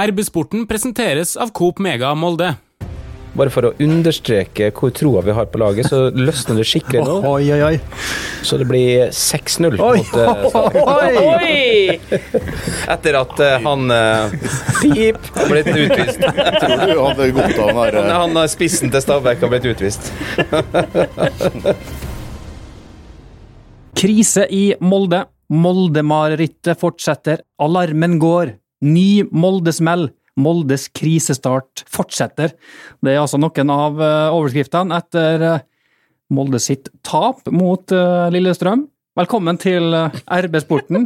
RB-sporten presenteres av Coop Mega Molde. Bare for å understreke hvor troa vi har på laget, så løsner det skikkelig nå. Oi, oi, oi. Så det blir 6-0 Oi, mot eh, oi. Etter at eh, han uh, Pip har blitt utvist. Tror du hadde godt av den her Han, har spissen til Stabæk har blitt utvist. Krise i Molde. Molde-marerittet fortsetter. Alarmen går. Ny Molde-smell. Moldes krisestart fortsetter. Det er altså noen av eh, overskriftene etter eh, Molde sitt tap mot eh, Lillestrøm. Velkommen til RB-sporten.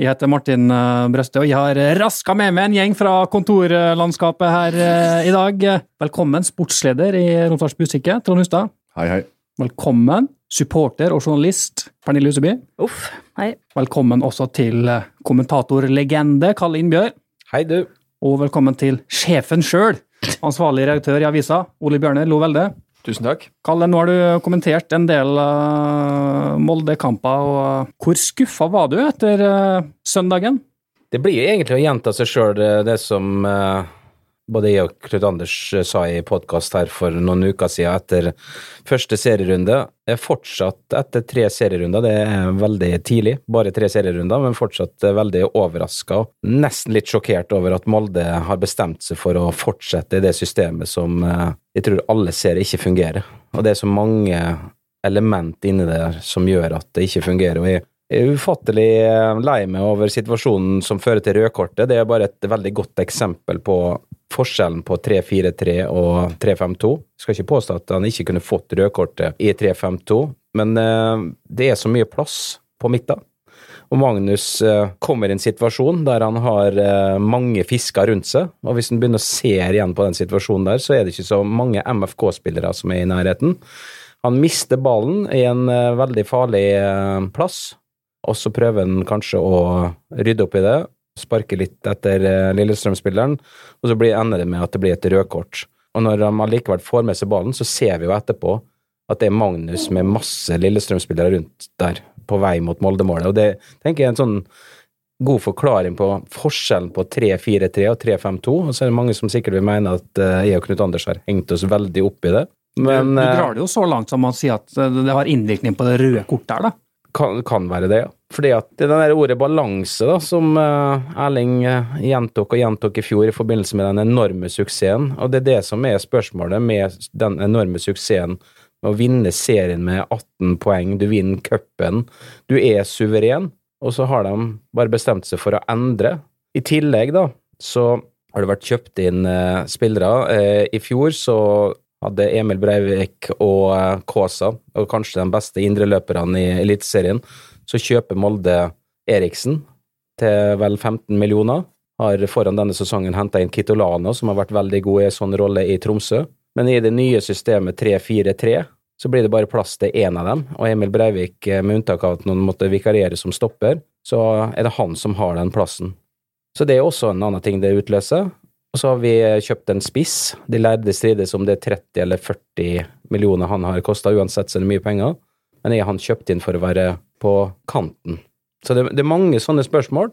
Jeg heter Martin Brøste, og jeg har raska med meg en gjeng fra kontorlandskapet her i dag. Velkommen, sportsleder i Romsdals Bustikke, Trond Hustad. Hei, hei. Velkommen, supporter og journalist Pernille Huseby. Uff, hei. Velkommen også til eh, kommentatorlegende Kalle Innbjørg. Hei, du. Og velkommen til sjefen sjøl, ansvarlig redaktør i avisa, Ole Bjørne Lo Velde. Tusen takk. Kalle, nå har du kommentert en del uh, Molde-kamper. og uh, Hvor skuffa var du etter uh, søndagen? Det blir jo egentlig å gjenta seg sjøl, det som eh, både jeg og Knut Anders eh, sa i podkast her for noen uker siden etter første serierunde. Er fortsatt etter tre serierunder, det er veldig tidlig, bare tre serierunder, men fortsatt eh, veldig overraska. Nesten litt sjokkert over at Molde har bestemt seg for å fortsette i det systemet som eh, jeg tror alle ser ikke fungerer. Og det er så mange element inni der som gjør at det ikke fungerer. og jeg er ufattelig lei meg over situasjonen som fører til rødkortet. Det er bare et veldig godt eksempel på forskjellen på 3-4-3 og 3-5-2. Jeg skal ikke påstå at han ikke kunne fått rødkortet i 3-5-2, men eh, det er så mye plass på midten. Og Magnus eh, kommer i en situasjon der han har eh, mange fisker rundt seg, og hvis han begynner å se igjen på den situasjonen der, så er det ikke så mange MFK-spillere som er i nærheten. Han mister ballen i en veldig farlig plass, og så prøver han kanskje å rydde opp i det, sparke litt etter eh, Lillestrøm-spilleren, og så ender det med at det blir et rødkort. Og når han allikevel får med seg ballen, så ser vi jo etterpå at det er Magnus med masse Lillestrøm-spillere rundt der, på vei mot Molde-målet. Og det tenker jeg er en sånn god forklaring på forskjellen på 3-4-3 og 3-5-2. Og så er det mange som sikkert vil mene at eh, jeg og Knut Anders har hengt oss veldig opp i det. Men du, du eh, drar det jo så langt som å si at det har innvirkning på det røde kortet her, da. kan, kan være det, ja. Fordi at det er der ordet balanse da, som eh, Erling eh, gjentok og gjentok i fjor i forbindelse med den enorme suksessen. Og det er det som er spørsmålet med den enorme suksessen med å vinne serien med 18 poeng, du vinner cupen, du er suveren, og så har de bare bestemt seg for å endre. I tillegg, da, så har det vært kjøpt inn eh, spillere. I fjor så hadde Emil Breivik og Kaasa, og kanskje de beste indreløperne i Eliteserien, så kjøper Molde Eriksen til vel 15 millioner. Har foran denne sesongen henta inn Kitolano, som har vært veldig god i en sånn rolle i Tromsø. Men i det nye systemet 3-4-3 så blir det bare plass til én av dem, og Emil Breivik, eh, med unntak av at noen måtte vikariere som stopper, så er det han som har den plassen. Så det er også en annen ting det utløser. Og så har vi kjøpt en spiss. De lærde strides om det er 30 eller 40 millioner han har kosta, uansett så er det mye penger. Men er han kjøpt inn for å være på kanten? Så det, det er mange sånne spørsmål,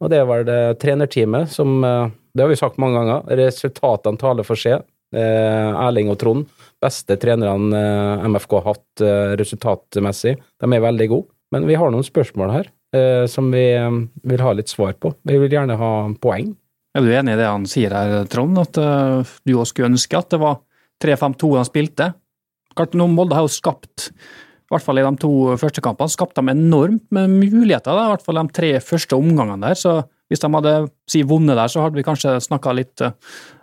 og det var det trenerteamet som eh, Det har vi sagt mange ganger. Resultatene taler for seg. Eh, Erling og Trond, beste trenerne eh, MFK har hatt resultatmessig. De er veldig gode. Men vi har noen spørsmål her som vi vil ha litt svar på. Vi vil gjerne ha poeng. Er du enig i det han sier her, Trond? At du også skulle ønske at det var 3-5-2 han spilte? Klart, nå Molde har jo skapt, i hvert fall i de to første kampene, skapte de enormt med muligheter. Da, I hvert fall de tre første omgangene der. Så hvis de hadde si, vunnet der, så hadde vi kanskje snakka litt uh,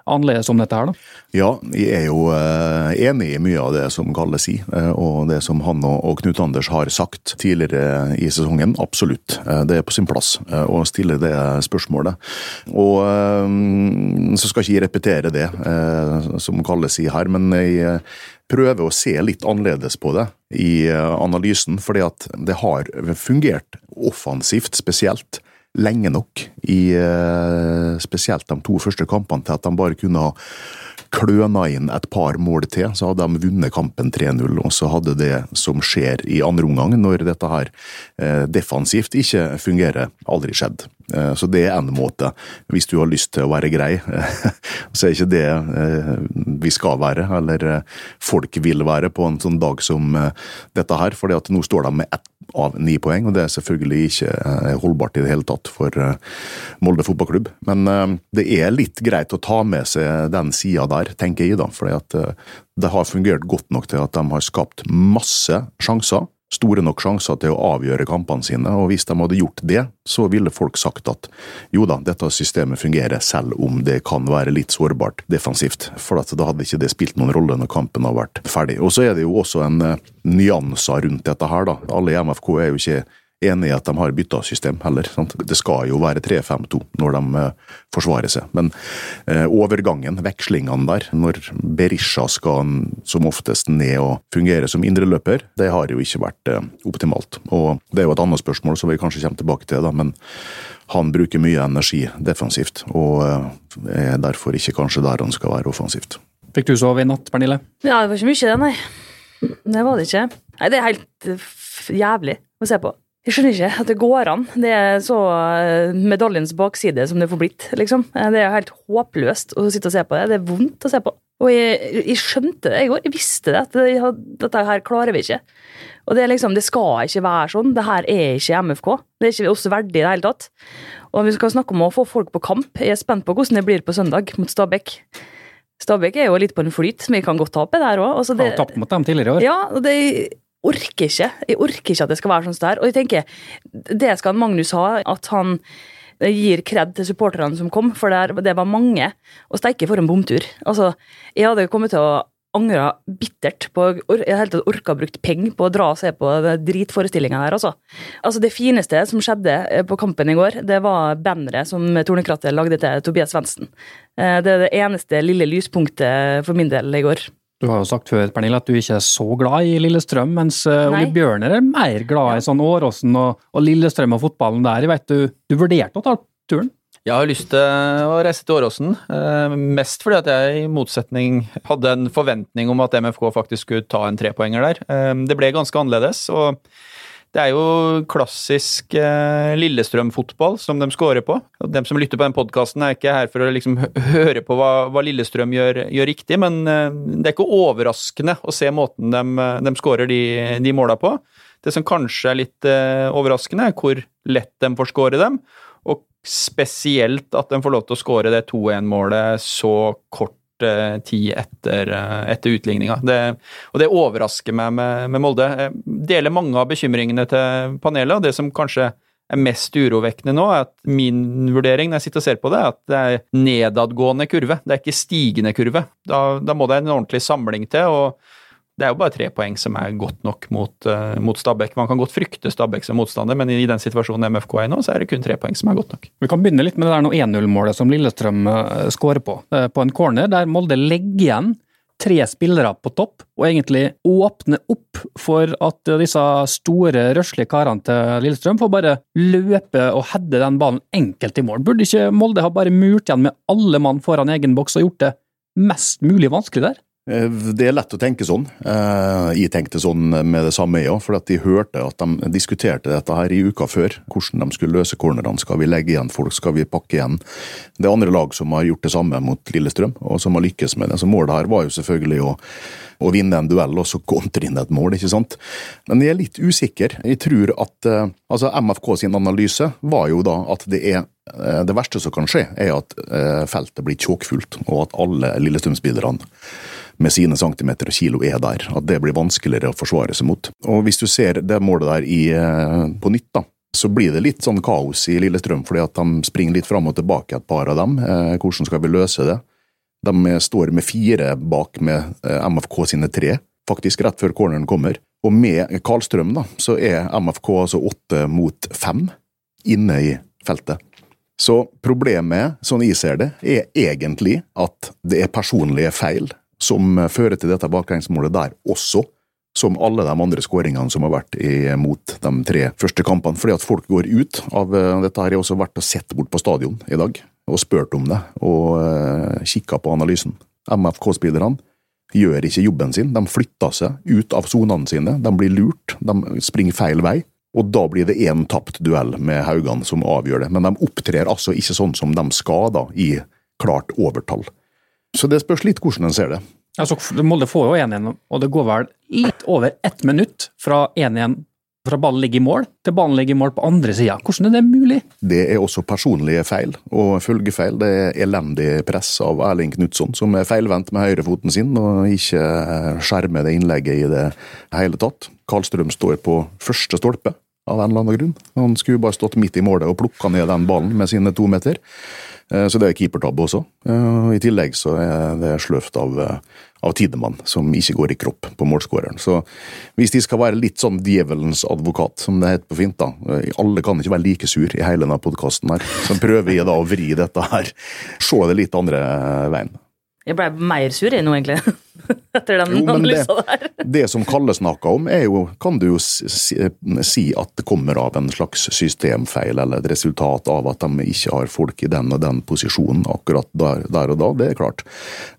annerledes om dette her, da. Ja, jeg er jo eh, enig i mye av det som Kalle sier, eh, og det som han og, Knut Anders har sagt tidligere i sesongen. Absolutt. Eh, det er på sin plass eh, å stille det spørsmålet. Og eh, så skal ikke jeg repetere det eh, som Kalle sier her, men jeg eh, prøver å se litt annerledes på det i eh, analysen, fordi at det har fungert offensivt spesielt lenge nok, i eh, spesielt de to første kampene, til at de bare kunne ha kløna inn et par mål til, så hadde de vunnet kampen 3-0. Og så hadde det som skjer i andre omgang, når dette her eh, defensivt ikke fungerer, aldri skjedd. Eh, så det er en måte, hvis du har lyst til å være grei. Så er ikke det eh, vi skal være, eller folk vil være på en sånn dag som dette her. For nå står de med ett av ni poeng, og det er selvfølgelig ikke holdbart i det hele tatt for Molde fotballklubb. Men det er litt greit å ta med seg den sida der, tenker jeg da. For det har fungert godt nok til at de har skapt masse sjanser store nok sjanser til å avgjøre kampene sine, og hvis de hadde gjort det, så ville folk sagt at jo da, dette systemet fungerer selv om det kan være litt sårbart defensivt, for da hadde ikke det spilt noen rolle når kampen har vært ferdig. Og så er det jo også en uh, nyanser rundt dette her, da. Alle i MFK er jo ikke enig i at de har bytta system heller. Sant? Det skal jo være 3-5-2 når de uh, forsvarer seg. Men eh, overgangen, vekslingene der, når Berisha skal som oftest ned og fungere som indreløper, det har jo ikke vært eh, optimalt. Og det er jo et annet spørsmål som vi kanskje kommer tilbake til, da, men han bruker mye energi defensivt, og er derfor ikke kanskje der han skal være offensivt. Fikk du sove i natt, Pernille? Ja, det var ikke mye, det, nei. Det var det ikke. Nei, det er helt jævlig å se på. Jeg skjønner ikke at det går an. Det er så eh, medaljens bakside som det får blitt, liksom. Eh, det er helt håpløst å sitte og se på det. Det er vondt å se på. Og jeg, jeg skjønte det i går. Jeg visste det, at dette her klarer vi ikke. Og det er liksom, det skal ikke være sånn. Det her er ikke MFK. Det er ikke oss verdig i det hele tatt. Og vi skal snakke om å få folk på kamp. Jeg er spent på hvordan det blir på søndag mot Stabæk. Stabæk er jo litt på en flyt, men vi kan godt tape der òg. Altså det, ja, tapt mot dem tidligere i år. Ja, og det orker ikke. Jeg orker ikke at det skal være sånn som det er. Og jeg tenker, det skal Magnus ha, at han gir kred til supporterne som kom, for det var mange. Og steike for en bomtur. Altså, jeg hadde kommet til å angra bittert på Jeg helt orka brukt penger på å dra og se på dritforestillinga her, altså. altså. Det fineste som skjedde eh, på kampen i går, det var banneret som Tornekrattet lagde til Tobias Svendsen. Eh, det er det eneste lille lyspunktet for min del i går. Du har jo sagt før Pernille, at du ikke er så glad i Lillestrøm, mens uh, Ole Bjørner er mer glad i sånn Åråsen og, og, Lillestrøm og fotballen der. Jeg vet du, du vurderte å ta turen? Jeg har lyst til å reise til Åråsen, uh, mest fordi at jeg i motsetning hadde en forventning om at MFK faktisk skulle ta en trepoenger der. Uh, det ble ganske annerledes. og det er jo klassisk eh, Lillestrøm-fotball som de scorer på. Og dem som lytter på den podkasten, er ikke her for å liksom høre på hva, hva Lillestrøm gjør, gjør, riktig, men eh, det er ikke overraskende å se måten de, de scorer de, de måla på. Det som kanskje er litt eh, overraskende, er hvor lett de får score dem, og spesielt at de får lov til å score det 2-1-målet så kort Eh, tid etter, eh, etter utligninga. og det overrasker meg med, med, Molde. Jeg deler mange av bekymringene til panelet, og det som kanskje er mest urovekkende nå, er at min vurdering når jeg sitter og ser på det, er at det er nedadgående kurve. Det er ikke stigende kurve. Da, da må det en ordentlig samling til. og det er jo bare tre poeng som er godt nok mot, uh, mot Stabæk. Man kan godt frykte Stabæk som motstander, men i den situasjonen MFK er i nå, så er det kun tre poeng som er godt nok. Vi kan begynne litt med det der 1-0-målet som Lillestrøm uh, skårer på. Uh, på en corner der Molde legger igjen tre spillere på topp, og egentlig åpner opp for at disse store, røslige karene til Lillestrøm får bare løpe og heade den ballen enkelt i mål. Burde ikke Molde ha bare murt igjen med alle mann foran egen boks og gjort det mest mulig vanskelig der? Eh, det er lett å tenke sånn. Eh, jeg tenkte sånn med det samme, ja. For at de hørte at de diskuterte dette her i uka før. Hvordan de skulle løse cornerne. Skal vi legge igjen folk? Skal vi pakke igjen? Det er andre lag som har gjort det samme mot Lillestrøm, og som har lykkes med det. Så målet her var jo selvfølgelig å, å vinne en duell og så kontre inn et mål, ikke sant. Men jeg er litt usikker. Jeg tror at eh, altså MFK sin analyse var jo da at det er det verste som kan skje, er at feltet blir tjåkfullt, og at alle Lillestrøm-spillerne med sine centimeter og kilo er der. At det blir vanskeligere å forsvare seg mot. Og hvis du ser det målet der i, eh, på nytt, da, så blir det litt sånn kaos i Lillestrøm, fordi at de springer litt fram og tilbake, et par av dem. Eh, hvordan skal vi løse det? De står med fire bak med eh, MFK sine tre, faktisk rett før corneren kommer. Og med Karlstrøm da, så er MFK altså åtte mot fem inne i feltet. Så problemet, sånn jeg ser det, er egentlig at det er personlige feil som fører til dette baklengsmålet der også, som alle de andre skåringene som har vært mot de tre første kampene. Fordi at folk går ut av eh, dette her. Jeg har også vært og sett bort på stadion i dag og spurt om det, og eh, kikka på analysen. MFK-spillerne gjør ikke jobben sin. De flytter seg ut av sonene sine. De blir lurt. De springer feil vei. Og da blir det én tapt duell med Haugan som avgjør det. Men de opptrer altså ikke sånn som de skal, da, i klart overtall. Så det spørs litt hvordan en ser det. Altså, Molde får jo 1-1, og det går vel litt over ett minutt fra 1-1 fra ballen ligger i mål, til ballen ligger i mål på andre sida. Hvordan er det mulig? Det er også personlige feil og følgefeil. Det er elendig press av Erling Knutson, som er feilvendt med høyrefoten sin og ikke skjermer det innlegget i det hele tatt. Karlstrøm står på første stolpe av en eller annen grunn. Han skulle bare stått midt i målet og plukka ned den ballen med sine to meter. Eh, så det er keepertabbe også. Eh, I tillegg så er det sløvt av, eh, av Tidemann, som ikke går i kropp på målskåreren. Så hvis de skal være litt sånn djevelens advokat, som det heter på fint, da Alle kan ikke være like sur i hele denne podkasten her. Så prøver jeg da å vri dette her. Se det litt andre veien. Jeg ble mer sur jeg nå, egentlig. Etter den jo, analysa der. det som Kalle snakka om, er jo, kan du jo si, si, at det kommer av en slags systemfeil, eller et resultat av at de ikke har folk i den og den posisjonen akkurat der, der og da. Det er klart.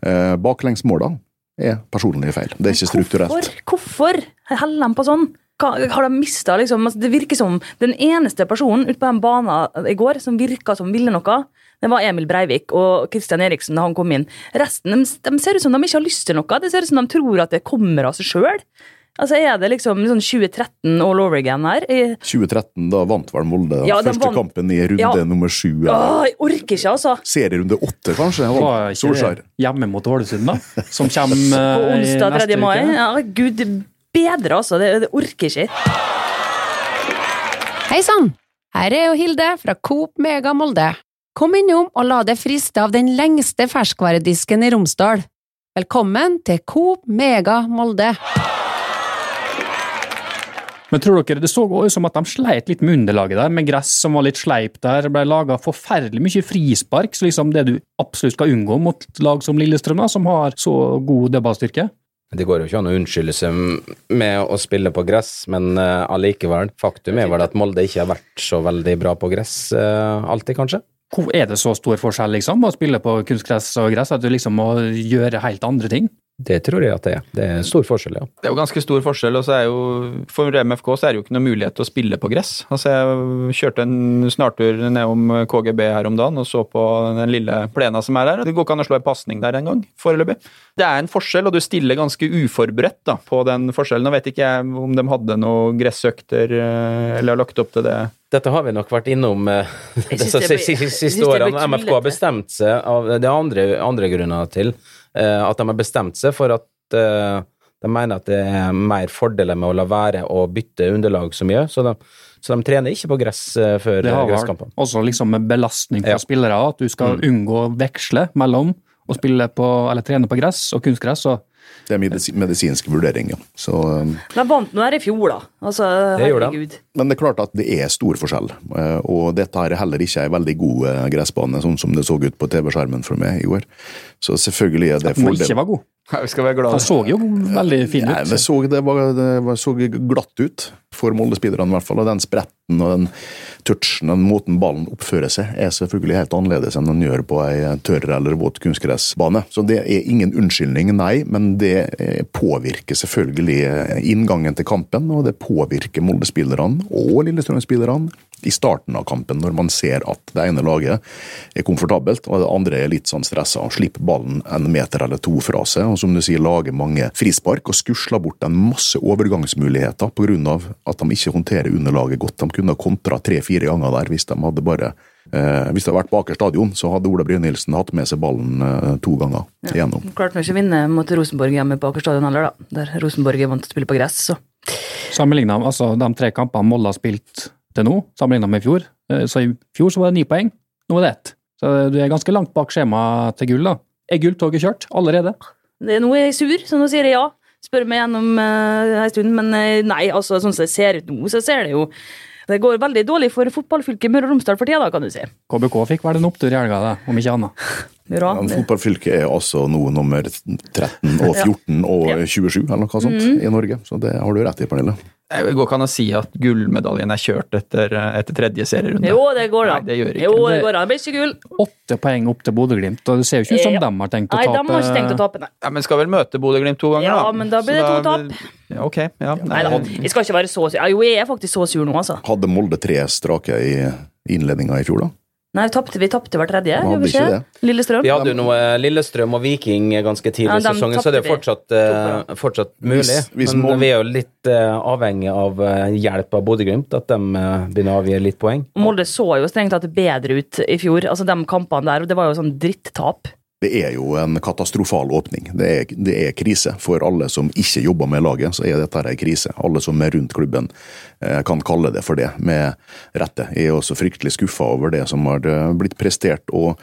Eh, Baklengsmåla er personlige feil. Det er ikke strukturelt. Hvorfor, hvorfor holder de på sånn? Har de mista liksom altså, Det virker som den eneste personen ute på den banen i går som virka som ville noe, det var Emil Breivik og Kristian Eriksen da han kom inn. Resten de, de, ser ut som de ikke har lyst til noe. Det ser ut som de tror at det kommer av seg sjøl. Altså Er det liksom sånn 2013 all over again her? I 2013, da vant vel Molde ja, første vant... kampen i runde ja. nummer sju. Åh, jeg orker ikke, altså. Serierunde åtte, kanskje? Var ikke hjemme mot Ålesund, da? Som kommer På onsdag 3. mai? Ja, gud bedre, altså. Det, det orker ikke. Hei sann! Her er jo Hilde fra Coop Mega Molde. Kom innom og la deg friste av den lengste ferskvaredisken i Romsdal. Velkommen til Coop Mega Molde. Men tror dere det så ut som at de sleit litt med underlaget der, med gress som var litt sleipt der. Det ble laga forferdelig mye frispark, så liksom det du absolutt skal unngå mot lag som Lillestrøm, da, som har så god dødballstyrke. Det går jo ikke an å unnskylde seg med å spille på gress, men uh, allikevel. Faktum er vel at Molde ikke har vært så veldig bra på gress uh, alltid, kanskje? Er det så stor forskjell liksom, å spille på kunstgress og gress at du liksom må gjøre helt andre ting? Det tror jeg at det er. Det er stor forskjell, ja. Det er jo ganske stor forskjell. og så er jo, For MFK så er det jo ikke noe mulighet til å spille på gress. Altså Jeg kjørte en snartur nedom KGB her om dagen og så på den lille plena som er der. Det går ikke an å slå en pasning der engang, foreløpig. Det er en forskjell, og du stiller ganske uforberedt da, på den forskjellen. Nå vet ikke jeg om de hadde noen gressøkter eh, eller har lagt opp til det dette har vi nok vært innom de disse siste årene. MFK har bestemt seg av Det er andre, andre grunner til at de har bestemt seg for at uh, de mener at det er mer fordeler med å la være å bytte underlag så mye. Så de, så de trener ikke på gress før gresskampene. Også liksom med belastning for ja. spillere, at du skal mm. unngå å veksle mellom å spille på, eller trene på gress og kunstgress. og det er medisinsk vurdering, ja. Så, um, De vant nå her i fjor, da. Altså, herregud. Men det er klart at det er stor forskjell. Og dette er heller ikke ei veldig god gressbane, sånn som det så ut på TV-skjermen for meg i år. Så selvfølgelig er det fordel. Ikke var god. Vi skal være glad. Han så jo veldig fin ut. Nei, det, så, det, var, det så glatt ut, for Molde-speederne, i hvert fall. Og den spretten og den touchen, den måten ballen oppfører seg, er selvfølgelig helt annerledes enn den gjør på ei tørr eller våt kunstgressbane. Så det er ingen unnskyldning, nei, men det eh, påvirker selvfølgelig inngangen til kampen, og det påvirker Molde-spillerne og Lillestrøm-spillerne i starten av kampen, når man ser at det ene laget er komfortabelt og det andre er litt sånn stressa og slipper ballen en meter eller to fra seg, og som du sier, lager mange frispark og skusler bort en masse overgangsmuligheter pga. at de ikke håndterer underlaget godt. De kunne ha kontra tre-fire ganger der hvis de hadde bare eh, hvis det hadde vært Baker stadion, så hadde Ola Brynildsen hatt med seg ballen eh, to ganger ja. igjennom. Klarte ikke å vinne mot Rosenborg hjemme på Aker stadion heller, da. Der Rosenborg er vant til å spille på gress, så. Sammenligna altså, de tre kampene Molde har spilt til nå, sammenlignet med i fjor. Eh, så i fjor så var det ni poeng, nå er det ett. Så du er ganske langt bak skjemaet til gull, da. Er gulltoget kjørt allerede? Det, nå er jeg sur, så nå sier jeg ja. Spør meg gjennom uh, en stund, men uh, nei, altså sånn som det ser ut nå, så ser det jo det går veldig dårlig for fotballfylket Møre og Romsdal for tida, kan du si. KBK fikk vel en opptur i helga, om ikke annet? Bra. Ja, fotballfylket er altså nå nummer 13 og 14 og 27, eller noe sånt, mm. i Norge. Så det har du rett i, Pernille. Det går ikke an å si at gullmedaljen er kjørt etter, etter tredje serierunde. Jo, det går an. Nei, det gjør ikke. Jo, det går an. Det blir ikke gull. Åtte poeng opp til Bodø-Glimt, og det ser jo ikke ut som Ja. de har tenkt å tape. Nei, de har ikke tenkt å tape, nei. Ja, Men skal vel møte Bodø-Glimt to ganger, Ja, da. men da blir det to tap. Ja, ok, ja. Nei da, jeg skal ikke være så sur. Ja, Jo, jeg er faktisk så sur nå, altså. Hadde Molde tre strake i innledninga i fjor, da? Nei, vi tapte, vi tapte hver tredje, Hadde vi? Lillestrøm. Vi hadde jo noe Lillestrøm og Viking ganske tidlig i ja, sesongen, så det er fortsatt, uh, fortsatt mulig. Hvis- hvis Men Molde- vi er jo litt uh, avhengig av uh, hjelp av Bodø-Glimt, at de eh, begynner å avgi litt poeng. Molde så jo strengt tatt bedre ut i fjor. Altså, De kampene der, og det var jo sånn drittap. Det er jo en katastrofal åpning. Det er, det er krise. For alle som ikke jobber med laget, så er dette en krise. Alle som er rundt klubben eh, kan kalle det for det, med rette. Jeg er også fryktelig skuffa over det som har eh, blitt prestert, og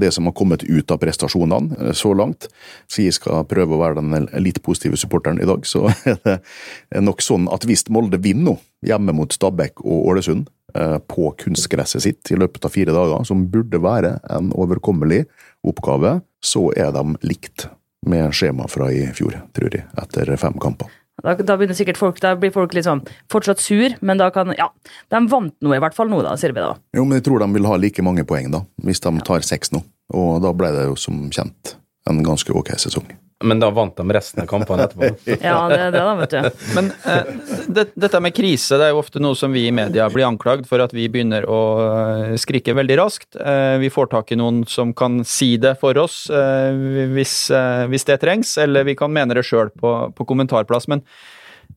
det som har kommet ut av prestasjonene eh, så langt. Så jeg skal prøve å være den litt positive supporteren i dag. Så er det nok sånn at hvis Molde vinner nå, hjemme mot Stabæk og Ålesund, eh, på kunstgresset sitt i løpet av fire dager, som burde være en overkommelig oppgave, så er de likt med skjema fra i fjor, tror jeg, etter fem kamper. Da, da begynner sikkert folk, da blir folk litt sånn fortsatt sur, men da kan Ja, de vant noe i hvert fall nå, da, sier vi da. Jo, men jeg tror de vil ha like mange poeng, da, hvis de tar seks nå. Og da ble det jo som kjent en ganske ok sesong. Men da vant de resten av kampene etterpå. Ja, det er det, da, vet du. Men eh, det, dette med krise det er jo ofte noe som vi i media blir anklagd for at vi begynner å eh, skrike veldig raskt. Eh, vi får tak i noen som kan si det for oss eh, hvis, eh, hvis det trengs, eller vi kan mene det sjøl på, på kommentarplass. Men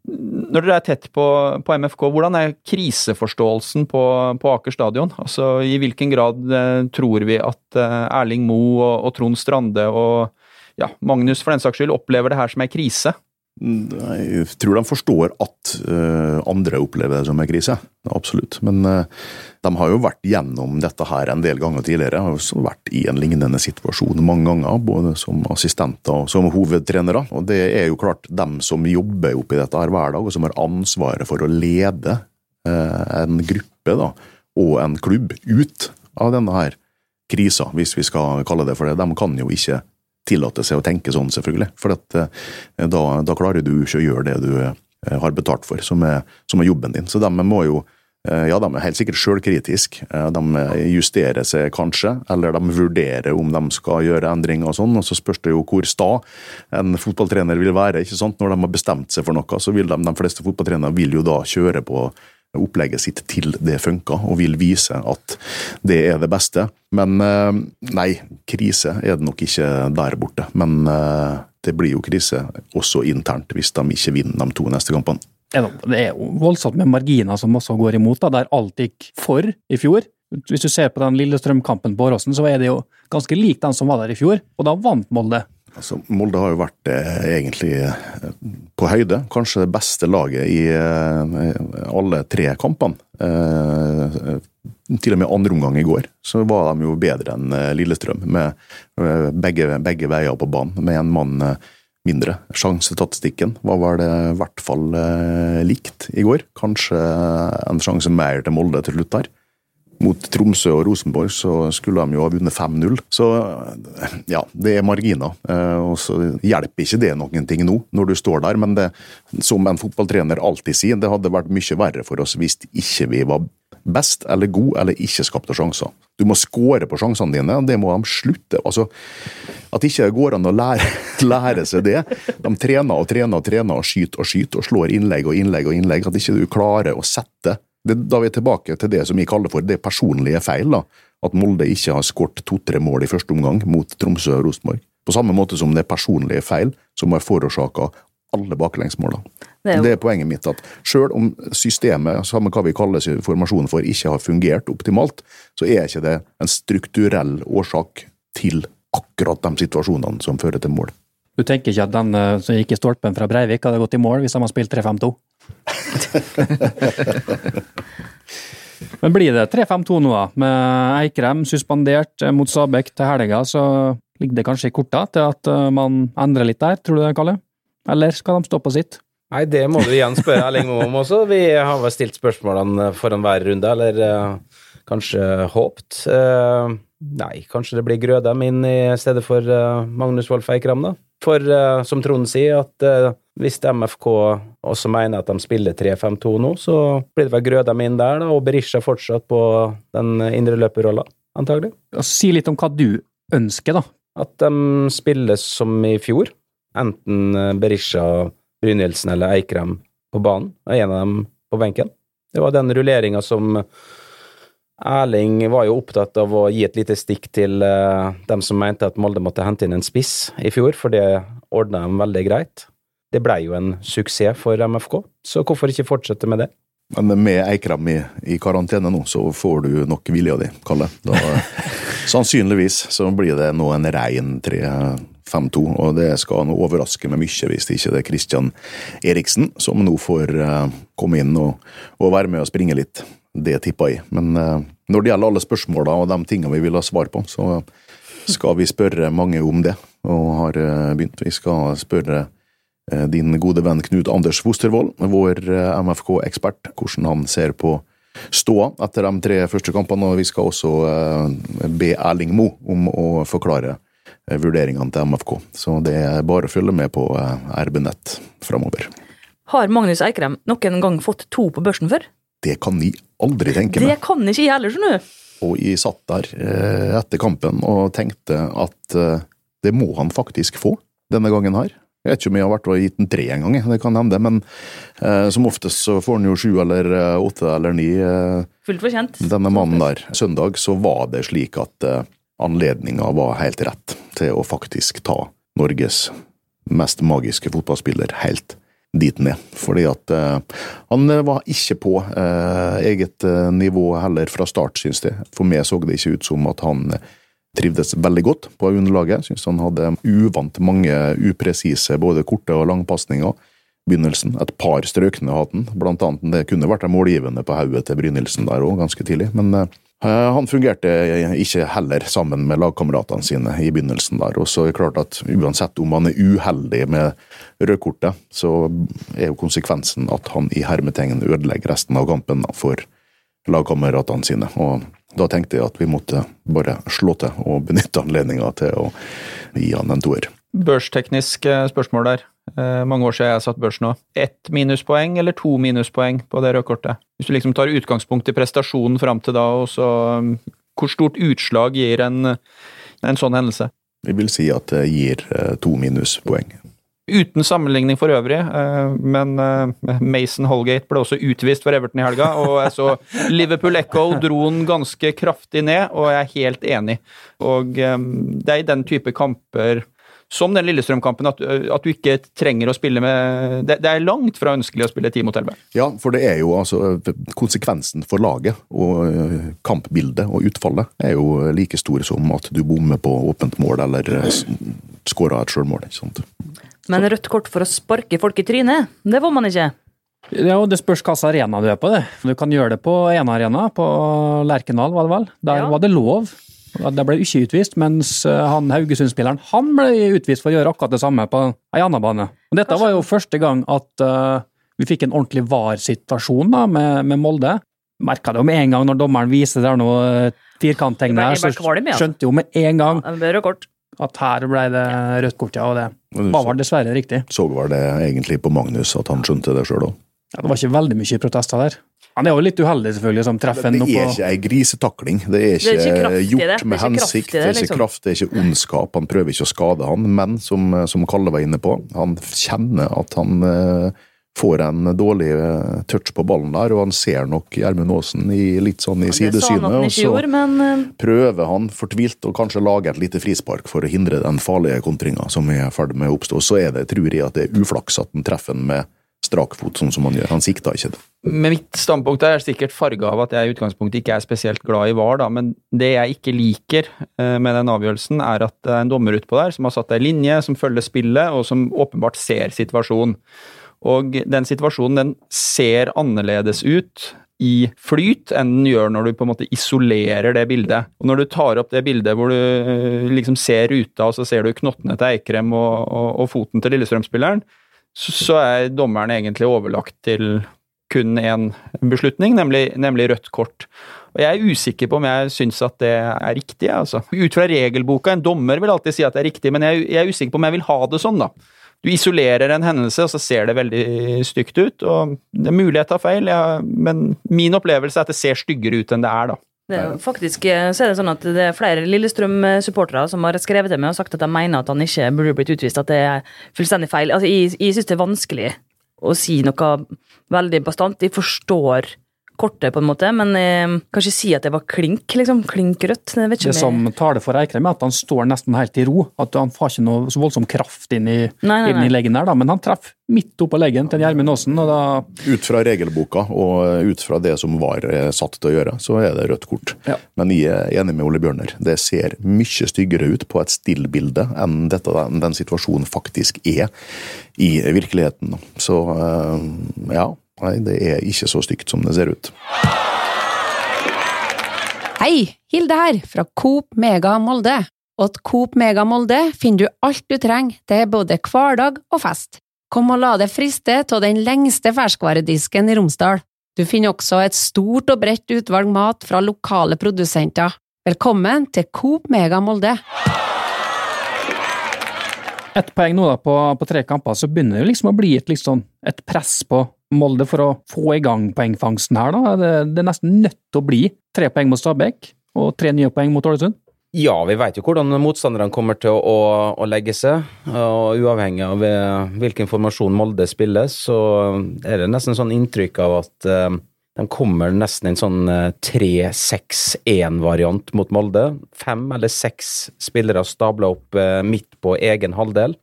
når dere er tett på, på MFK, hvordan er kriseforståelsen på, på Aker stadion? Altså, I hvilken grad eh, tror vi at Erling Moe og, og Trond Strande og ja, Magnus for den saks skyld opplever det her som ei krise? Jeg tror de forstår at eh, andre opplever det som en krise, absolutt. Men eh, de har jo vært gjennom dette her en del ganger tidligere. Har også vært i en lignende situasjon mange ganger, både som assistenter og som hovedtrenere. Og det er jo klart dem som jobber oppi dette her hver dag, og som har ansvaret for å lede eh, en gruppe da, og en klubb ut av denne her krisa, hvis vi skal kalle det for det. De kan jo ikke tillate seg å tenke sånn, selvfølgelig. For at, eh, da, da klarer du ikke å gjøre det du eh, har betalt for, som er, som er jobben din. Så de må jo eh, ja, de er helt sikkert sjølkritiske. De justerer seg kanskje, eller de vurderer om de skal gjøre endringer og sånn. Og så spørs det jo hvor sta en fotballtrener vil være. ikke sant? Når de har bestemt seg for noe, så vil de, de fleste fotballtrenere vil jo da kjøre på opplegget sitt til det funker, og vil vise at det er det beste. Men eh, nei, krise er det nok ikke der borte. Men eh, det blir jo krise også internt hvis de ikke vinner de to neste kampene. Det er jo voldsomt med marginer som også går imot, da, der alt gikk for i fjor. Hvis du ser på den Lillestrøm-kampen på Åråsen, så er det jo ganske lik den som var der i fjor, og da vant Molde. Altså, Molde har jo vært eh, egentlig eh, på høyde. Kanskje det beste laget i eh, alle tre kampene. Eh, til og med andre omgang i går så var de jo bedre enn eh, Lillestrøm, med eh, begge, begge veier på banen, med en mann mindre. Sjansestatistikken var vel i hvert fall likt i går. Kanskje en sjanse mer til Molde til slutt der. Mot Tromsø og Rosenborg så skulle de jo ha vunnet 5-0. Så ja, det er marginer. Eh, Og så hjelper ikke det noen ting nå, når du står der. Men det, som en fotballtrener alltid sier, det hadde vært mye verre for oss hvis ikke vi var best eller god eller ikke skapte sjanser. Du må score på sjansene dine, det må de slutte. Altså, at ikke det går an å lære, lære seg det. De trener og trener og trener og skyter og skyter og slår innlegg og innlegg og innlegg. At ikke du klarer å sette det, Da er vi tilbake til det som jeg kaller for det personlige feil. da. At Molde ikke har skåret to-tre mål i første omgang mot Tromsø og Rosenborg. På samme måte som det er personlige feil som har forårsaka alle baklengsmålene. Det er jo- Det er poenget mitt at selv om systemet, samme hva vi kaller formasjonen for, ikke har fungert optimalt, så er ikke det en strukturell årsak til akkurat de situasjonene som fører til mål. Du tenker ikke at den eh, som gikk i stolpen fra Breivik, hadde gått i mål hvis de hadde spilt 3-5-2? Men blir det 3-5-2 nå, da? Med Eikrem suspendert eh, mot Sabek til helga, så ligger det kanskje i korta til at eh, man endrer litt der, tror du det, Kalle? Eller skal de stå på sitt? Nei, det må du igjen spørre Erling Moe om også. Vi har vel stilt spørsmålene foran hver runde, eller uh, kanskje håpt. Uh, Nei, kanskje det blir Grødem inn i stedet for uh, Magnus Wolff Eikrem, da. For som Trond sier, at hvis MFK også mener at de spiller 3-5-2 nå, så blir det vel Grødem inn der, da, og Berisha fortsatt på den indre løperrolla, antagelig. Si litt om hva du ønsker, da. At de spiller som i fjor. Enten Berisha, Brynildsen eller Eikrem på banen, og en av dem på benken. Det var den rulleringa som Erling var jo opptatt av å gi et lite stikk til uh, dem som mente at Molde måtte hente inn en spiss i fjor, for det ordna de veldig greit. Det blei jo en suksess for MFK, så hvorfor ikke fortsette med det? Men med Eikrem i, i karantene nå, så får du nok vilja di, Kalle. Da, sannsynligvis så blir det nå en rein 3-5-2, og det skal nå overraske meg mye hvis det ikke er Christian Eriksen som nå får uh, komme inn og, og være med og springe litt. Det tipper jeg. Men uh, når det gjelder alle spørsmåla og de tingene vi vil ha svar på, så skal vi spørre mange om det, og har uh, begynt. Vi skal spørre din gode venn Knut Anders Fostervoll, vår MFK-ekspert, hvordan han ser på ståa etter de tre første kampene. Og vi skal også be Erling Mo om å forklare vurderingene til MFK. Så det er bare å følge med på RB Nett framover. Har Magnus Eikrem noen gang fått to på børsen før? Det kan jeg aldri tenke meg. Det kan ikke jeg heller, skjønner du. Og jeg satt der eh, etter kampen og tenkte at eh, det må han faktisk få denne gangen her. Jeg vet ikke om jeg har vært og gitt den tre en gang, det kan hende, men eh, som oftest så får han jo sju eller eh, åtte eller ni. Eh, Fullt fortjent. Denne mannen der. Søndag så var det slik at eh, anledninga var helt rett til å faktisk ta Norges mest magiske fotballspiller helt dit ned. Fordi at eh, han var ikke på uh, eget nivå heller fra start, synes jeg. For meg så det ikke ut som at han trivdes veldig godt på underlaget. Synes han hadde uvant mange upresise både korte og langpasninger. Begynnelsen. Et par strøkne hadde han, blant annet. Det kunne vært en målgivende på hodet til Brynildsen der òg, ganske tidlig. men Eh, han fungerte ikke heller sammen med lagkameratene sine i begynnelsen der. Og så er det klart at uansett om han er uheldig med rødkortet, så er jo konsekvensen at han i hermetegn ødelegger resten av kampen for lagkameratene sine. Og da tenkte jeg at vi måtte bare slå til og benytte anledninga til å gi han en toer. Børsteknisk eh, spørsmål der. Eh, mange år siden jeg har satt børs nå. Ett minuspoeng eller to minuspoeng på det røde kortet? Hvis du liksom tar utgangspunkt i prestasjonen fram til da, og så um, Hvor stort utslag gir en, en sånn hendelse? Jeg vil si at det gir eh, to minuspoeng. Uten sammenligning for øvrig, eh, men Mason Holgate ble også utvist for Everton i helga. Og jeg så Liverpool Echo dro den ganske kraftig ned, og jeg er helt enig. Og det er i den type kamper som den Lillestrøm-kampen, at, at, du ikke trenger å spille med det, det, er langt fra ønskelig å spille ti mot elleve. Ja, for det er jo altså Konsekvensen for laget og kampbildet og utfallet er jo like stor som at du bommer på åpent mål eller skårer et sjølmål. Men rødt kort for å sparke folk i trynet, det får man ikke? Ja, Det spørs hvilken arena du er på. det. Du kan gjøre det på én arena, på Lerkendal var det vel. Der ja. var det lov. Der ble ikke utvist, mens eh, han Haugesund-spilleren han ble utvist for å gjøre akkurat det samme på ei annen bane. Og dette var jo første gang at uh, vi fikk en ordentlig VAR-situasjon med, med, Molde. Merka det jo med en gang når dommeren viser der noe eh, firkanttegn her, så skjønte jo med en gang at her ble det rødt kort, ja. Og det var vel dessverre riktig. Så var det egentlig på Magnus at han skjønte det sjøl òg? Ja, det var ikke veldig mye protester der. Han er jo litt uheldig, selvfølgelig, som treffer en oppå Det er ikke ei grisetakling. Det er ikke, det er ikke gjort med hensikt. Det er ikke kraft, det er ikke ondskap. Han prøver ikke å skade han, men som, som Kalle var inne på, han kjenner at han uh, får en dårlig uh, touch på ballen der, og han ser nok Gjermund Aasen i, litt sånn i sidesynet. Og så gjorde, men, uh... prøver han fortvilt å kanskje lage et lite frispark for å hindre den farlige kontringa som er i ferd med å oppstå. Så er det, tror jeg, at det er uflaks at han treffer den med strakfot, sånn som han gjør. Han sikta ikke det. Men mitt standpunkt er sikkert farga av at jeg i utgangspunktet ikke er spesielt glad i VAR, da, men det jeg ikke liker eh, med den avgjørelsen, er at det er en dommer utpå der som har satt ei linje, som følger spillet, og som åpenbart ser situasjonen. Og den situasjonen den ser annerledes ut i flyt enn den gjør når du på en måte isolerer det bildet. Og Når du tar opp det bildet hvor du eh, liksom ser ruta, og så ser du knottene til Eikrem og, og, og foten til Lillestrøm-spilleren, så, så er dommeren egentlig overlagt til kun én beslutning, nemlig, nemlig rødt kort. Og Jeg er usikker på om jeg syns at det er riktig. altså. Ut fra regelboka, en dommer vil alltid si at det er riktig, men jeg, jeg er usikker på om jeg vil ha det sånn. da. Du isolerer en hendelse, og så ser det veldig stygt ut. og Det er mulig jeg tar feil, ja, men min opplevelse er at det ser styggere ut enn det er. da. Det faktisk eh, så er det sånn at det er flere Lillestrøm-supportere som har skrevet til meg og sagt at de mener at han ikke burde blitt utvist, at det er fullstendig feil. Altså, jeg jeg syns det er vanskelig å si noe veldig bastant. Jeg forstår kortet, på en måte, men eh, kanskje si at det var klink, liksom. Klink rødt. Det vet ikke Det som taler for Eikrem, er at han står nesten helt i ro. At han får ikke noe så voldsom kraft inn i, Nei, nei, inn i leggen der, da. Men han treffer midt oppå leggen til Gjermund Aasen, og da Ut fra regelboka og ut fra det som var eh, satt til å gjøre, så er det rødt kort. Ja. Men jeg er enig med Ole Bjørner. Det ser mye styggere ut på et stillbilde enn dette, den situasjonen faktisk er i virkeligheten. Så eh, ja, nei, det er ikke så stygt som det ser ut. Hei, Hilde her, fra Coop Mega Molde. Og til Coop Mega Molde finner du alt du trenger til både hverdag og fest. Kom og la deg friste av den lengste ferskvaredisken i Romsdal. Du finner også et stort og bredt utvalg mat fra lokale produsenter. Velkommen til Coop Mega Molde. Ett poeng nå da på, på tre kamper, så begynner det jo liksom å bli et, sånn, et press på Molde for å få i gang poengfangsten her. da. Det, det er nesten nødt til å bli tre poeng mot Stabæk og tre nye poeng mot Ålesund. Ja, vi vet jo hvordan motstanderne kommer til å, å legge seg. Og uavhengig av eh, hvilken formasjon Molde spiller, så er det nesten sånn inntrykk av at eh, de kommer nesten en sånn eh, 3-6-1-variant mot Molde. Fem eller seks spillere stabla opp eh, midt på egen halvdel.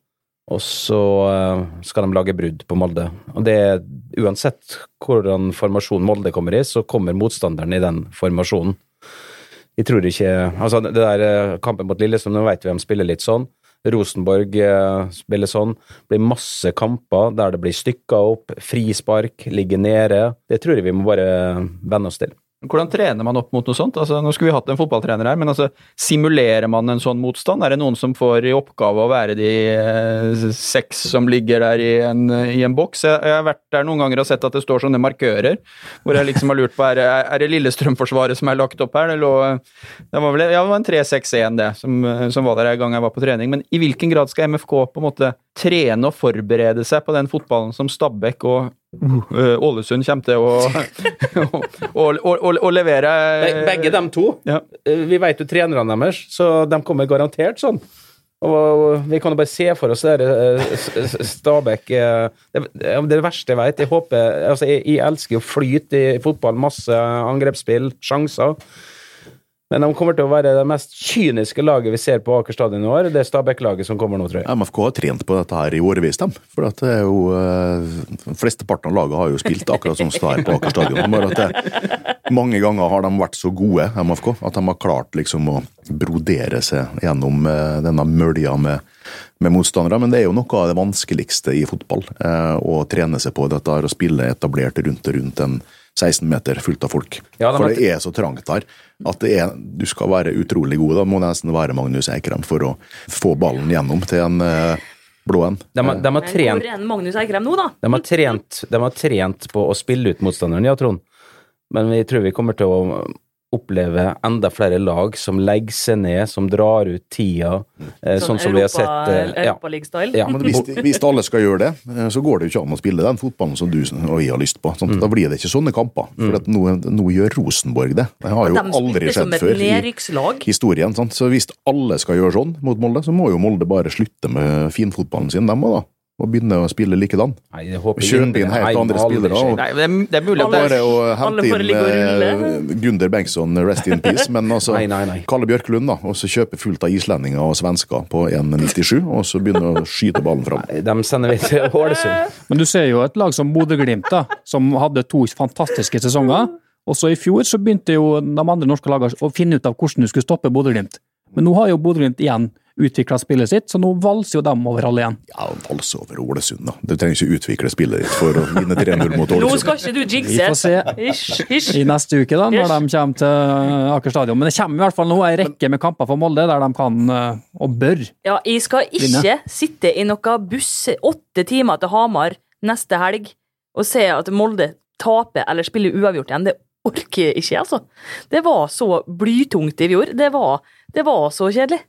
Og så eh, skal de lage brudd på Molde. Og det er uansett hvordan formasjon Molde kommer i, så kommer motstanderen i den formasjonen. Jeg tror ikke Altså, det der eh, kampen mot Lillestrøm, nå vet vi de spiller litt sånn. Rosenborg eh, spiller sånn. Blir masse kamper der det blir stykka opp, frispark, ligger nede. Det tror jeg vi må bare venne oss til. Hvordan trener man opp mot noe sånt? Altså, nå skulle vi hatt en fotballtrener her, men altså, simulerer man en sånn motstand? Er det noen som får i oppgave å være de eh, seks som ligger der i en, i en boks? Jeg, jeg har vært der noen ganger og sett at det står sånne markører, hvor jeg liksom har lurt på er, er det Lillestrøm-forsvaret som er lagt opp her? Det, lå, det var vel ja, det var en 3-6-1 det, som, som var der en gang jeg var på trening. Men i hvilken grad skal MFK på en måte trene og forberede seg på den fotballen som Stabæk og uh, Ålesund kommer til å, å, å, å, å levere Be- Begge dem to. Ja. Eh, Vi vet jo trenerne deres, så de kommer garantert sånn. Og vi kan jo bare se for oss det der, eh, Stabæk Det det er verste jeg vet. Jeg håper Altså, jeg, jeg elsker jo flyt i fotball. Masse angrepsspill, sjanser. Men de kommer til å være det mest kyniske laget vi ser på Aker stadion i år. Det er Stabæk-laget som kommer nå, tror jeg. MFK har trent på dette her i årevis, dem. For at det er jo eh, Flesteparten av laget har jo spilt akkurat som står på Aker stadion. Bare at det, mange ganger har de vært så gode, MFK, at de har klart liksom å brodere seg gjennom eh, denne mølja med, med motstandere. Men det er jo noe av det vanskeligste i fotball. eh, Å trene seg på dette her å spille etablert rundt og rundt en 16 meter fullt av folk. Ja, de For det er så trangt der at det er, du skal være utrolig god. Da må nesten være Magnus Eikrem for å få ballen gjennom til en eh, blå en. De, har- de har trent nå, da? De har, trent, de har trent på å spille ut motstanderen, ja, Trond. Men vi tror vi kommer til å oppleve enda flere lag som legger seg ned, som drar ut tida, eh, sånn, som vi har sett eh, ja. Europaliga-style. Ja. Men hvis, hvis alle skal gjøre det, eh, så går det jo ikke an å spille den fotballen som du og jeg har lyst på. Sånn, Da blir det ikke sånne kamper. For at nå, nå gjør Rosenborg det. Det har jo De aldri skjedd før i historien. Sant? Så hvis alle skal gjøre sånn mot Molde, så må jo Molde bare slutte med finfotballen sin, dem òg, da. Og begynne å spille likedan. Nei, Kjøpe inn helt andre spillere, og- Nei, det er, det er mulig at det Bare å hente inn eh, Gunder Bengtsson, rest in peace, men altså Nei, nei, nei. Kalle Bjørklund, da. Og så kjøpe fullt av islendinger og svensker på 1,97, og så begynne å skyte ballen fram. De sender vi til Ålesund. Men du ser jo et lag som Bodø-Glimt, da, som hadde to fantastiske sesonger. Og så i fjor så begynte jo de andre norske lagene å finne ut av hvordan du skulle stoppe Bodø-Glimt. Men nå har jo Bodø-Glimt igjen utvikla spillet sitt, så nå valser jo dem over alle igjen. Ja, valse over Ålesund, da. Du trenger ikke utvikle spillet ditt for å vinne 3-0 mot Ålesund. Nå skal ikke du Vi får se i neste uke, da, når ish. de kommer til Aker stadion. Men det kommer i hvert fall nå ei rekke med kamper for Molde der de kan, eh, og bør, Ja, jeg skal ikke sitte i noe buss åtte timer til Hamar neste helg og se at Molde taper eller spiller uavgjort igjen, det orker jeg ikke, altså. Det var så blytungt i fjor. Det var, det var så kjedelig.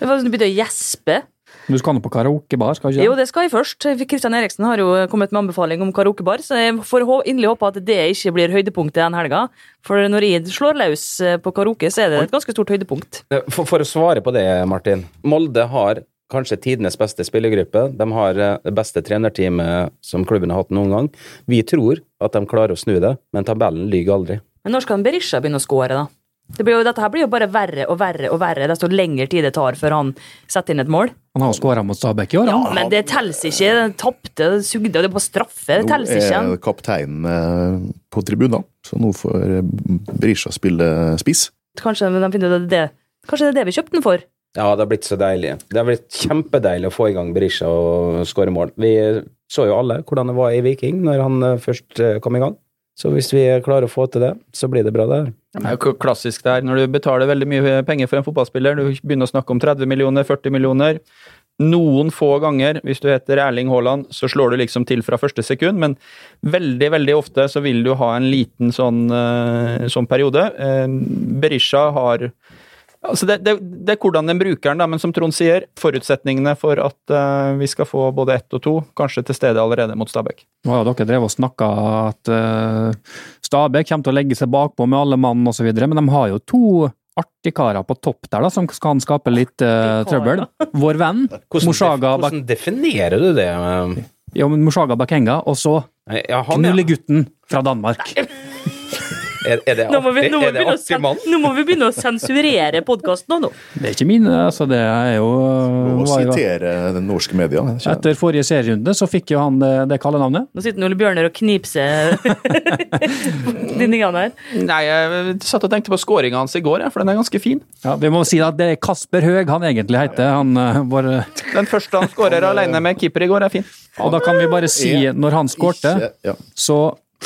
Jeg sånn, begynte å gjespe. Du skal nå på karaokebar, skal du ikke? Jo, det skal jeg først. Kristian Eriksen har jo kommet med anbefaling om karaokebar, så jeg får inderlig håpe at det ikke blir høydepunktet den helga. For når jeg slår løs eh, på karaoke, så er det et ganske stort høydepunkt. For, for å svare på det, Martin. Molde har kanskje tidenes beste spillergruppe. De har eh, det beste trenerteamet som klubben har hatt noen gang. Vi tror at de klarer å snu det, men tabellen lyver aldri. Men når skal Berisha begynne å score, da? Det blir jo, dette her blir jo bare verre og verre og verre desto lengre tid det tar før han setter inn et mål. Han har jo skåra mot Stabæk i år. Ja, han. men det teller ikke. Den tapte, sugde, og det er på straffe. Det teller ikke. Nå er kapteinen eh, på tribunen, så nå får eh, Berisha spille spiss. Kanskje de finner det, kanskje det er det vi kjøpte den for? Ja, det har blitt så deilig. Det har blitt kjempedeilig å få i gang Berisha og skåre mål. Vi så jo alle hvordan det var i Viking når han eh, først eh, kom i gang. Så hvis vi klarer å få til det, så blir det bra, det her. Det er jo klassisk det her. Når du betaler veldig mye penger for en fotballspiller, du begynner å snakke om 30 millioner, 40 millioner. Noen få ganger, hvis du heter Erling Haaland, så slår du liksom til fra første sekund, men veldig, veldig ofte så vil du ha en liten sånn, eh, sånn periode. Eh, Berisha har Altså det, det, det er hvordan den bruker den, da, men som Trond sier, forutsetningene for at uh, vi skal få både ett og to, kanskje til stede allerede mot Stabæk. Nå har jo dere drevet og snakka at uh, Stabæk kommer til å legge seg bakpå med alle mann osv., men de har jo to artige karer på topp der da, som kan skape litt uh, trøbbel. Vår venn Moshaga Bak hvordan definerer du det? ja, men Moshaga Bakenga, og så Ja, han, ja. knullegutten fra Danmark. Er, er det artig, nå, er det artig mann? nå må vi begynne å sensurere podkasten nå. Det er ikke mine, altså det er jo Å sitere den norske media. er ikke? Etter forrige serierunde så fikk jo han det, det kallenavnet. Nå sitter Ole Bjørner og knipser dindingene her. Nei, jeg satt og tenkte på skåringa hans i går, ja, for den er ganske fin. Ja, vi må si at det er Kasper Høeg han egentlig heter. Han, eh, vår, Den første han skårer alene med keeper i går, er fin. og da kan vi bare si, når han skårte, ja. så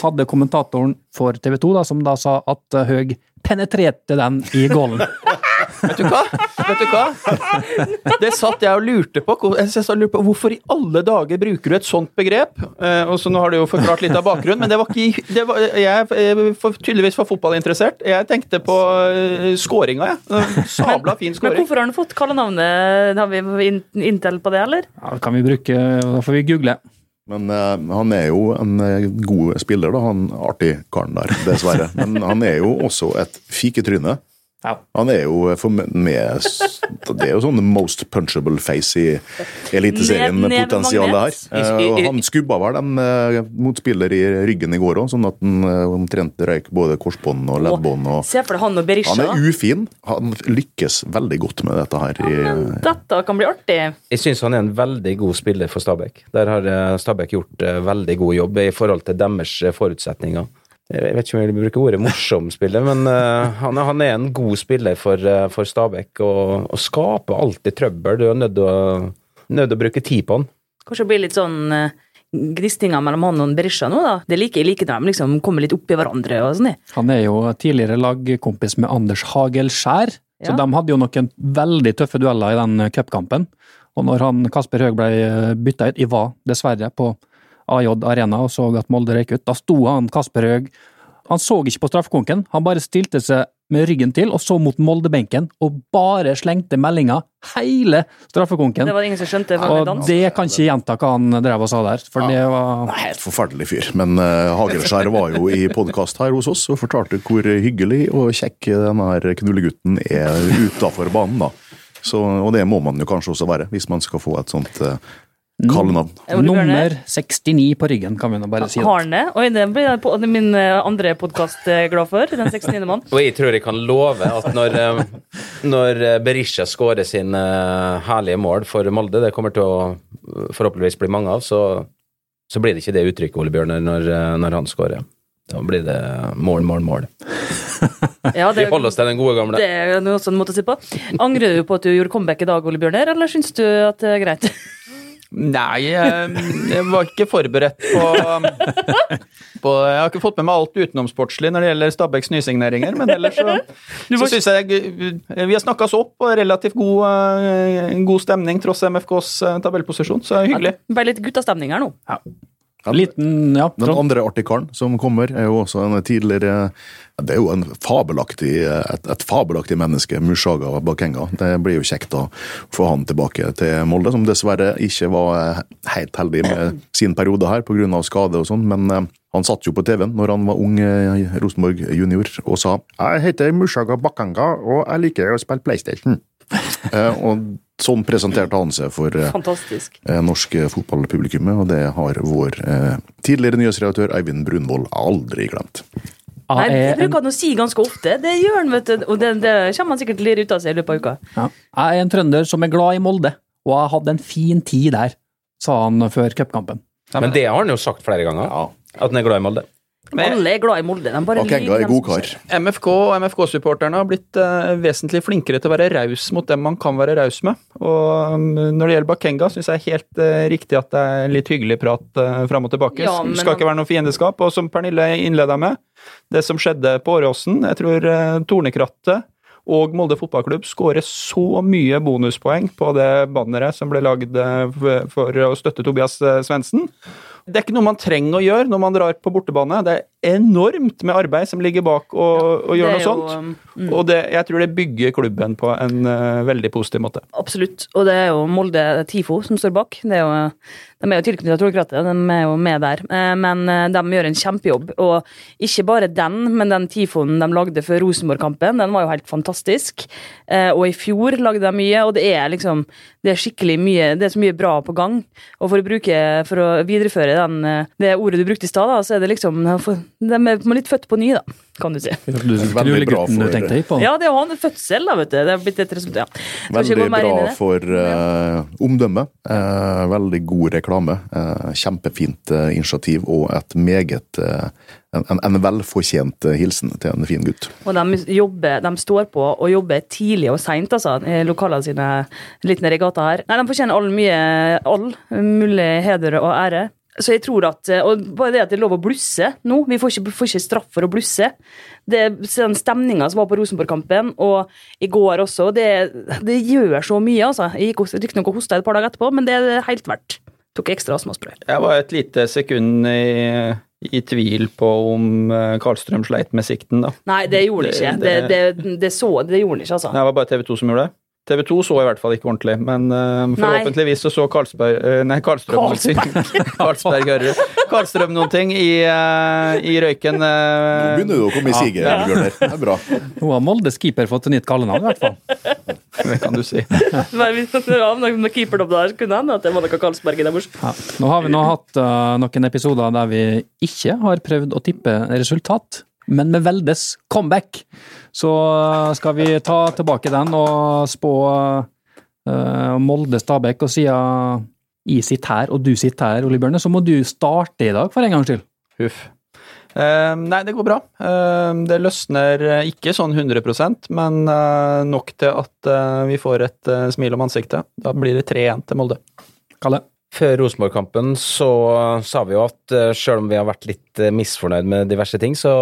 hadde kommentatoren for TV 2, da, som da sa at eh, Høeg penetrerte den i gålen. Vet du hva? Vet du hva? Det satt jeg og lurte på. Jeg satt og lurte på Hvorfor i alle dager bruker du et sånt begrep? Eh, og så Nå har du jo forklart litt av bakgrunnen, men det var ikke det var, Jeg er tydeligvis for fotballinteressert. Jeg tenkte på uh, skåringa, jeg. Eh, Sabla fin skåring. Men hvorfor har han fått kallenavnet? Har vi inntil på det, eller? Ja, det kan vi bruke, da får vi google. Men uh, han er jo en eh, god spiller, da, han artig karen der, dessverre. Men han er jo også et fiketryne. Ja. Han er jo for med, Det er jo sånn most punchable face i Eliteserien, potensialet her. Eh, og han skubba vel en eh, motspiller i ryggen i går òg, sånn at han eh, omtrent røyk både korsbånd og leddbånd. Og Se for deg han og Berisha. han er ufin. Han lykkes veldig godt med dette her. i Dette kan bli artig. Jeg syns han er en veldig god spiller for Stabæk. Der har eh, Stabæk gjort eh, veldig god jobb i forhold til deres eh, forutsetninger. Jeg vet ikke om jeg vil bruke ordet morsom spiller, men uh, han, er- han er en god spiller for, uh, for Stabæk og, og skaper alltid trøbbel. Du er nødt til å, nødt å bruke tid på han. Kanskje det blir litt sånn uh, gnistinger mellom han og Berisha nå, da. Det liker jeg liker når de liksom kommer litt opp i hverandre og sånn. Han er jo tidligere lagkompis med Anders Hagelskjær, så de hadde jo noen veldig tøffe dueller i den cupkampen. Og når han Kasper Høeg ble bytta ut, jeg var dessverre på AJ Arena og så at Molde røyk ut, da sto han Kasper Høeg Han så ikke på straffekonken, han bare stilte seg med ryggen til og så mot Molde-benken og bare slengte meldinga hele straffekonken. Det var det ingen som skjønte. det. er Og det kan ikke gjenta hva han drev og sa der, for det var Nei, Helt forferdelig fyr. Men uh, Hagelskjær var jo i podkast her hos oss og fortalte hvor hyggelig og kjekk denne her knullegutten er utafor banen. da. Så, og det må man jo kanskje også være, hvis man skal få et sånt uh, kallenavn. Ole nummer 69 på ryggen, kan vi nå bare si. Har han det? Oi, det blir jeg på- det min eh, andre podkast glad for. Den 69. mann. Og jeg tror jeg kan love at når, eh, når eh, Berisha skårer sin eh, herlige mål for Molde, det kommer til å eh, forhåpentligvis bli mange av, så, så blir det ikke det uttrykket, Ole Bjørner, når, eh, når han skårer. Da blir det mål, mål, mål. Ja, Vi holder oss til den gode gamle. Det er også en måte å si på. Angrer du på at du gjorde comeback i dag, Ole Bjørner, eller syns du at det er greit? Nei, jeg, var ikke forberedt på, på Jeg har ikke fått med meg alt utenomsportslig når det gjelder Stabæks nysigneringer, men ellers så, så syns jeg vi har snakka oss opp og relativt god, eh, god stemning tross MFKs eh, tabellposisjon, så hyggelig. Bare litt guttastemning her nå. Liten, ja. Den andre artikkelen som kommer, er jo også en tidligere Det er jo en fabelaktig, et, et fabelaktig menneske, Mushaga Bakenga. Det blir jo kjekt å få han tilbake til Molde, som dessverre ikke var helt heldig med sin periode her pga. skade og sånn. Men eh, han satt jo på TV-en når han var ung eh, Rosenborg junior og sa Jeg heter Mushaga Bakenga, og jeg liker å spille PlayStation. Eh, og sånn presenterte han seg for eh, Fantastisk. eh, norsk fotballpublikummet, og det har vår eh, tidligere nyhetsredaktør Eivind Brunvoll aldri glemt. Nei, Jeg det er bruker han å si ganske ofte. Det gjør han, vet du. Og det, det kommer han sikkert til å lire ut av seg i løpet av uka. Ja. Jeg er en trønder som er glad i Molde, og jeg hadde en fin tid der, sa han før cupkampen. Men det har han jo sagt flere ganger, at han er glad i Molde. Men- Alle er glad i Molde. De bare Bakenga liker er god kar. MFK og MFK-supporterne har blitt uh, vesentlig flinkere til å være raus mot dem man kan være raus med. Og um, når det gjelder Bakenga, syns jeg er helt uh, riktig at det er litt hyggelig prat uh, fram og tilbake. Ja, men det skal ikke være noe fiendeskap. Og som Pernille innleda med, det som skjedde på Åråsen Jeg tror uh, Tornekrattet og Molde fotballklubb skårer så mye bonuspoeng på det banneret som ble lagd for- for å støtte Tobias Svendsen. Det er ikke noe man trenger å gjøre når man drar på bortebane. Det er enormt med arbeid som ligger bak å, å gjøre noe jo, sånt. mm. Og det, jeg tror det bygger klubben på en uh, veldig positiv måte. Absolutt. Og det er jo Molde TIFO som står bak. Det er jo, de er jo tilknyttet Trollkrattet, de er jo med der. Eh, Men eh, de gjør en kjempejobb. Og ikke bare den, men den TIFOen de lagde før Rosenborg-kampen, den var jo helt fantastisk. Og i fjor lagde de mye, og det er liksom Det er skikkelig mye Det er så mye bra på gang. Og for å bruke For å videreføre den, det ordet du brukte i stad, så er det liksom De er litt født på ny, da, kan du si. Du, Veldig bra Knulegutten du tenkte på? Ja, det er jo han fødsel, da, vet du. Det er blitt et resultat. Ja. Veldig gå inn i bra det. for uh, omdømmet. Uh, veldig god reklame. Uh, kjempefint eh, initiativ og et meget eh, en, en, en velfortjent eh, hilsen til en fin gutt. Og de, jobber, de står på og jobber tidlig og seint, altså, i lokalene sine. Litt nede i gata her. Nei, de fortjener all mye all mulig heder og ære. Så jeg tror at, Og bare det at det er lov å blusse nå Vi får ikke, får ikke straff for å blusse. Det Den stemninga som var på Rosenborg-kampen, og i går også, det, det gjør så mye, altså. Jeg gikk riktignok og hosta et par dager etterpå, men det er helt verdt. Tok ekstra astmaspray. Jeg var et lite sekund i, i tvil på om eh, Karlstrøm sleit med sikten, da. Nei, det gjorde han ikke. Det, Det- det, det, så, det gjorde han ikke, altså. Det var bare TV 2 som gjorde det. TV 2 så i hvert fall ikke ordentlig, men uh, forhåpentligvis så så Karlsberg, uh, nei, Karlstrøm. Karlsberg. Karlstrøm noen ting i, uh, i røyken. Nå begynner du å komme i siget, ja. Bjørner. Det er bra. Nå har Moldes keeper fått nytt kallenavn, i hvert fall. det kan du si. Men hvis noe med keeperdobb der, kunne hende at det var noe Karlsberg der borte. Ja. Nå har vi nå hatt noen episoder der vi ikke har prøvd å tippe resultat, men med Veldes comeback så eh, skal vi ta tilbake den og spå uh, Molde-Stabæk. Og siden i sitter her og du sitter her, Ole Bjørne, så må du starte i dag for en gangs skyld. Huff. Uh, nei, det går bra. Uh, det løsner eh, ikke sånn 100% men uh, nok til at eh, vi får et eh, smil om ansiktet. Da blir det 3-1 til Molde. Kalle? Før Rosenborg-kampen så sa vi jo at uh, selv om vi har vært litt eh, misfornøyd med diverse ting, så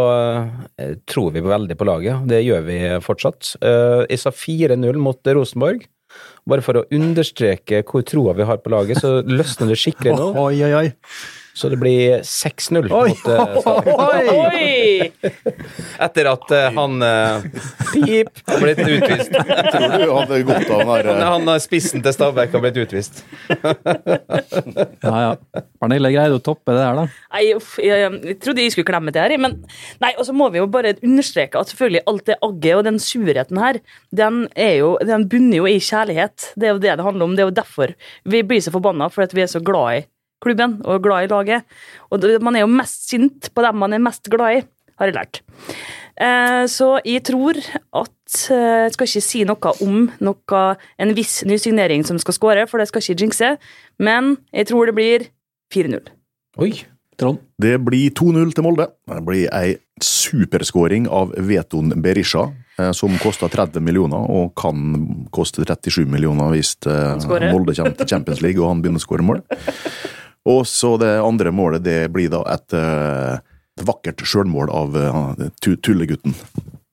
eh, tror vi veldig på laget. Det gjør vi fortsatt. Eh, jeg sa 4-0 mot Rosenborg. Bare for å understreke hvor troa vi har på laget, så løsner det skikkelig nå. Oi, oi, oi. Så det blir 6-0 mot Stabæk. Oi! Etter at eh, han uh, Pip har blitt utvist. Tror du hadde godt av den der Han har spissen til Stabæk har blitt utvist. Ja, ja. Pernille greide å toppe det her, da. Nei, uff, jeg, jeg trodde jeg skulle klemme til her, men Nei, og så må vi jo bare understreke at selvfølgelig alt det agget og den surheten her, den er jo Den bunner jo i kjærlighet. Det er jo det det handler om. Det er jo derfor vi blir så forbanna, for at vi er så glad i klubben og glad i laget. Og man er jo mest sint på dem man er mest glad i, har jeg lært. Eh, så jeg tror at eh, Jeg skal ikke si noe om noe, en viss ny signering som skal skåre, for det skal ikke jinxe, men jeg tror det blir 4-0. Oi. Trond? Det blir 2-0 til Molde. Det blir ei superskåring av Veton Berisha, eh, som koster 30 millioner og kan koste 37 millioner hvis. Molde kommer til Champions League og han begynner å skåre mål. Og så det andre målet, det blir da et, eh, et vakkert sjølmål av tullegutten.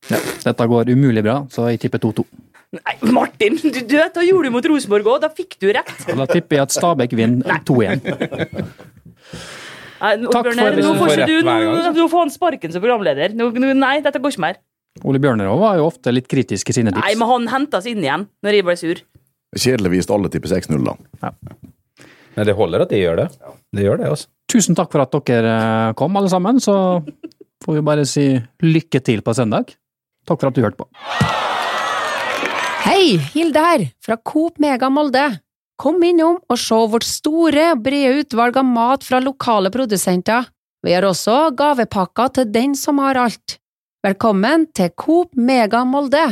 Ja. Dette går umulig bra, så jeg tipper 2-2. Nei, Martin, du, du, da gjorde du mot Rosenborg òg. Da fikk du rett. Da tipper jeg at Stabæk vinner 2-1. Nei, nå, Takk Bjørner, for- nå får Får ikke du, nå, nå får han sparken som programleder. Nå, nå, nei, dette går ikke mer. Ole Bjørner var jo ofte litt kritisk i sine tips. Nei, men han hentes inn igjen når jeg ble sur. Kjedelig hvis alle tipper 6-0, da. Men det holder at de gjør det. Det gjør det, altså. Tusen takk for at dere eh, kom, alle sammen. Så får vi bare si lykke til på søndag. Takk for at du hørte på. Hei, Hilde her, fra Coop Mega Molde. Kom innom og se vårt store brede utvalg av mat fra lokale produsenter. Vi har også gavepakker til den som har alt. Velkommen til Coop Mega Molde!